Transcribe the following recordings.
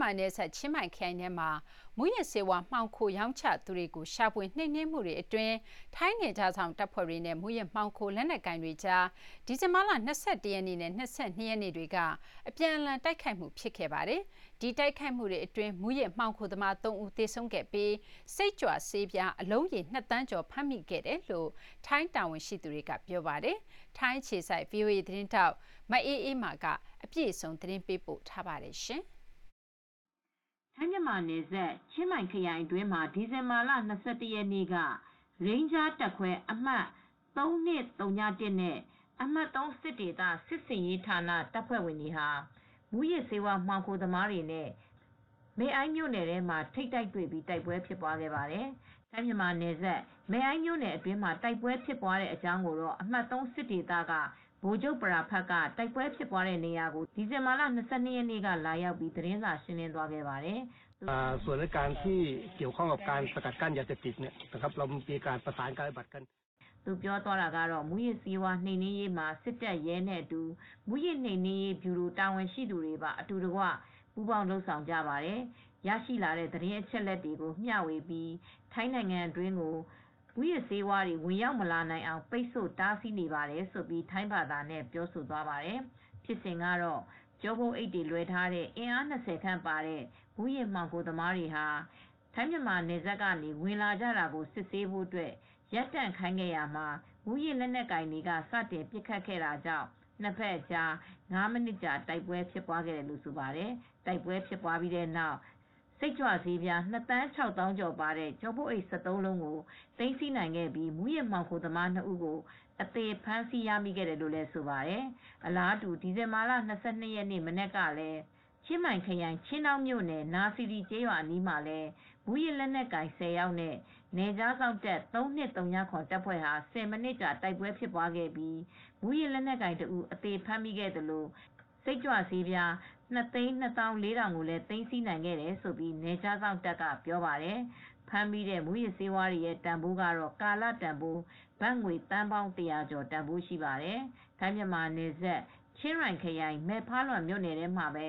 မြန်မာနယ်စပ်ချင်းမိုင်ခရိုင်ထဲမှာမူးယစ်ဆေးဝါးမှောင်ခိုရောင်းချသူတွေကိုရှာဖွေနှိမ်နင်းမှုတွေအတွင်းထိုင်းနယ်ခြားစောင့်တပ်ဖွဲ့တွေနဲ့မူးယစ်မှောင်ခိုလက်နက်ကိုင်တွေကြားဒီဇင်ဘာလ၂၁ရက်နေ့နဲ့၂၂ရက်နေ့တွေကအပြန်အလှန်တိုက်ခိုက်မှုဖြစ်ခဲ့ပါတယ်။ဒီတိုက်ခိုက်မှုတွေအတွင်းမူးယစ်မှောင်ခိုသမား၃ဦးသေဆုံးခဲ့ပြီးစိတ်ကြွဆေးပြားအလုံးရေ၂သန်းကျော်ဖမ်းမိခဲ့တယ်လို့ထိုင်းတာဝန်ရှိသူတွေကပြောပါတယ်။ထိုင်းအခြေစိုက် VOA သတင်းထောက်မအေးအေးမာကအပြည့်အစုံသတင်းပေးပို့ထားပါတယ်။ ထိုင်းမြန်မာနယ်စပ် ချင်းမိုင်ခရိုင်အတွင်းမှာ ဒီဇင်ဘာလ ၂၁ ရက်နေ့က ရိန်းဂျားတပ်ခွဲ အမှတ် ၃၂၀၁ နဲ့ အမှတ် ၃ စစ်ဒေသ စစ်ဆင်ရေးဌာန တပ်ဖွဲ့ဝင်တွေဟာ မူးယစ်ဆေးဝါး မှောင်ခိုသမားတွေနဲ့မယ်အိုင့်မြို့နယ်ထဲမှာ ထိပ်တိုက်တွေ့ပြီး တိုက်ပွဲဖြစ်ပွားခဲ့ပါတယ်။ထိုင်းမြန်မာနယ်စပ်မယ်အိုင့်မြို့နယ်အတွင်းမှာ တိုက်ပွဲဖြစ်ပွားတဲ့အကြောင်းကိုတော့ အမှတ် ၃ စစ်ဒေသက ဗိုလ်ချုပ်ပရာဖတ်ကတိုက်ပွဲဖြစ်ပွားတဲ့နေရာကိုဒီဇင်ဘာလ၂၂ရက်နေ့ကလာရောက်ပြီးသတင်းစာရှင်းလင်းသွားခဲ့ပါတယ်။ส่วนในการที่เกี่ยวข้องกับการสกัดกั้นยาเสพติดเนี่ยนะครับเรามีการประสานการปฏิบัติกันသူပြောသွားတာကတော့မူရစ်စီးဝါးနှိမ်နင်းရေးမှာစစ်တပ်ရဲနဲ့အတူမူရစ်နှိမ်နင်းရေးဗျူရိုတာဝန်ရှိသူတွေပါအတူတကွပူးပေါင်းလုပ်ဆောင်ကြပါတယ်။ရရှိလာတဲ့သတင်းအချက်အလက်တွေကိုမျှဝေပြီးထိုင်းနိုင်ငံအတွင်းကို မူရစ်ဆေးဝါးတွေ ဝင်ရောက်မလာနိုင်အောင် ပိတ်ဆို့တားဆီးနေပါတယ်ဆိုပြီးထိုင်းဘာသာနဲ့ ပြောဆိုသွားပါတယ်။ဖြစ်စဉ်ကတော့ ကျောဘုံအိတ်တွေလွှဲထားတဲ့ အင်အား20ခန့်ပါတဲ့ မူရစ်မှောင်ခိုသမားတွေဟာ ထိုင်းမြန်မာနယ်စပ်ကနေ ဝင်လာကြတာကို စစ်ဆေးဖို့အတွက်ရပ်တန့်ခိုင်းခဲ့ရမှာ မူရစ်လက်နက်ကင်တွေက စတင်ပစ်ခတ်ခဲ့တာကြောင့် နှစ်ဖက်ကြား9မိနစ်ကြာ တိုက်ပွဲဖြစ်ပွားခဲ့တယ်လို့ ဆိုပါတယ်။တိုက်ပွဲဖြစ်ပွားပြီးတဲ့နောက် စိတ်ကြွဆေးပြား2တန်း6တောင်းကျော်ပါတဲ့ ကျောပုတ်အိတ်73လုံးကို သိမ်းဆည်းနိုင်ခဲ့ပြီး မူရစ်မှောင်ခိုသမား2ဦးကို အသေးဖမ်းဆီးရမိခဲ့တယ်လို့လည်းဆိုပါတယ်။အလားတူ ဒီဇင်ဘာလ22ရက်နေ့ မနေ့ကလည်း ချင်းမိုင်ခရိုင် ချင်းတောင်မြို့နယ် နာစီဒီကျေးရွာအနီးမှာလည်း မူရစ်လက်နက်ကင်10ယောက်နဲ့နေကြားဆောင်တက်3239ခွန်တပ်ဖွဲ့ဟာ10မိနစ်ကြာ တိုက်ပွဲဖြစ်ပွားခဲ့ပြီး မူရစ်လက်နက်ကင်တူအသေးဖမ်းမိခဲ့တယ်လို့ စိတ်ကြွဆေးပြား2သိန်း2400ကိုလည်းသိမ်းဆည်းနိုင်ခဲ့တယ်ဆိုပြီးနေကြားဆောင်တက်ကပြောပါတယ်ဖမ်းမိတဲ့မူရစ်ဆေးဝါးတွေရဲ့တန်ဖိုးကတော့ကာလတန်ဖိုးဘတ်ငွေတန်းပေါင်း100ကျော်တန်ဖိုးရှိပါတယ်။ထိုင်းမြန်မာနယ်စပ်ချင်းရိုင်ခရိုင်မဲဖားလွန်မြို့နယ်ထဲမှာပဲ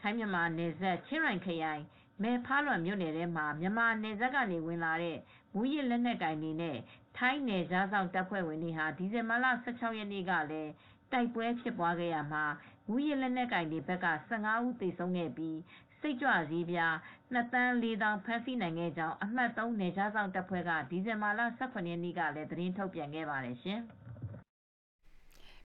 ထိုင်းမြန်မာနယ်စပ်ချင်းရိုင်ခရိုင်မဲဖားလွန်မြို့နယ်ထဲမှာမြန်မာနယ်စပ်ကနေဝင်လာတဲ့မူရစ်လက်နက်ကိုင်တွေနဲ့ထိုင်းနယ်ခြားစောင့်တပ်ဖွဲ့ဝင်တွေဟာဒီဇင်ဘာလ16ရက်နေ့ကလည်း တိုက်ပွဲဖြစ်ပွားခဲ့ရမှာ မူရစ်လက်နက်ကိုင်တွေဘက်က15ဦး သေဆုံးခဲ့ပြီး စိတ်ကြွစည်းပြား2တန်း4တောင်ဖမ်းဆီးနိုင်ခဲ့ကြောင်း အမှတ်3နယ်ခြားစောင့်တပ်ဖွဲ့က ဒီဇင်ဘာလ18ရက်နေ့ကလည်း သတင်းထုတ်ပြန်ခဲ့ပါတယ်ရှင်။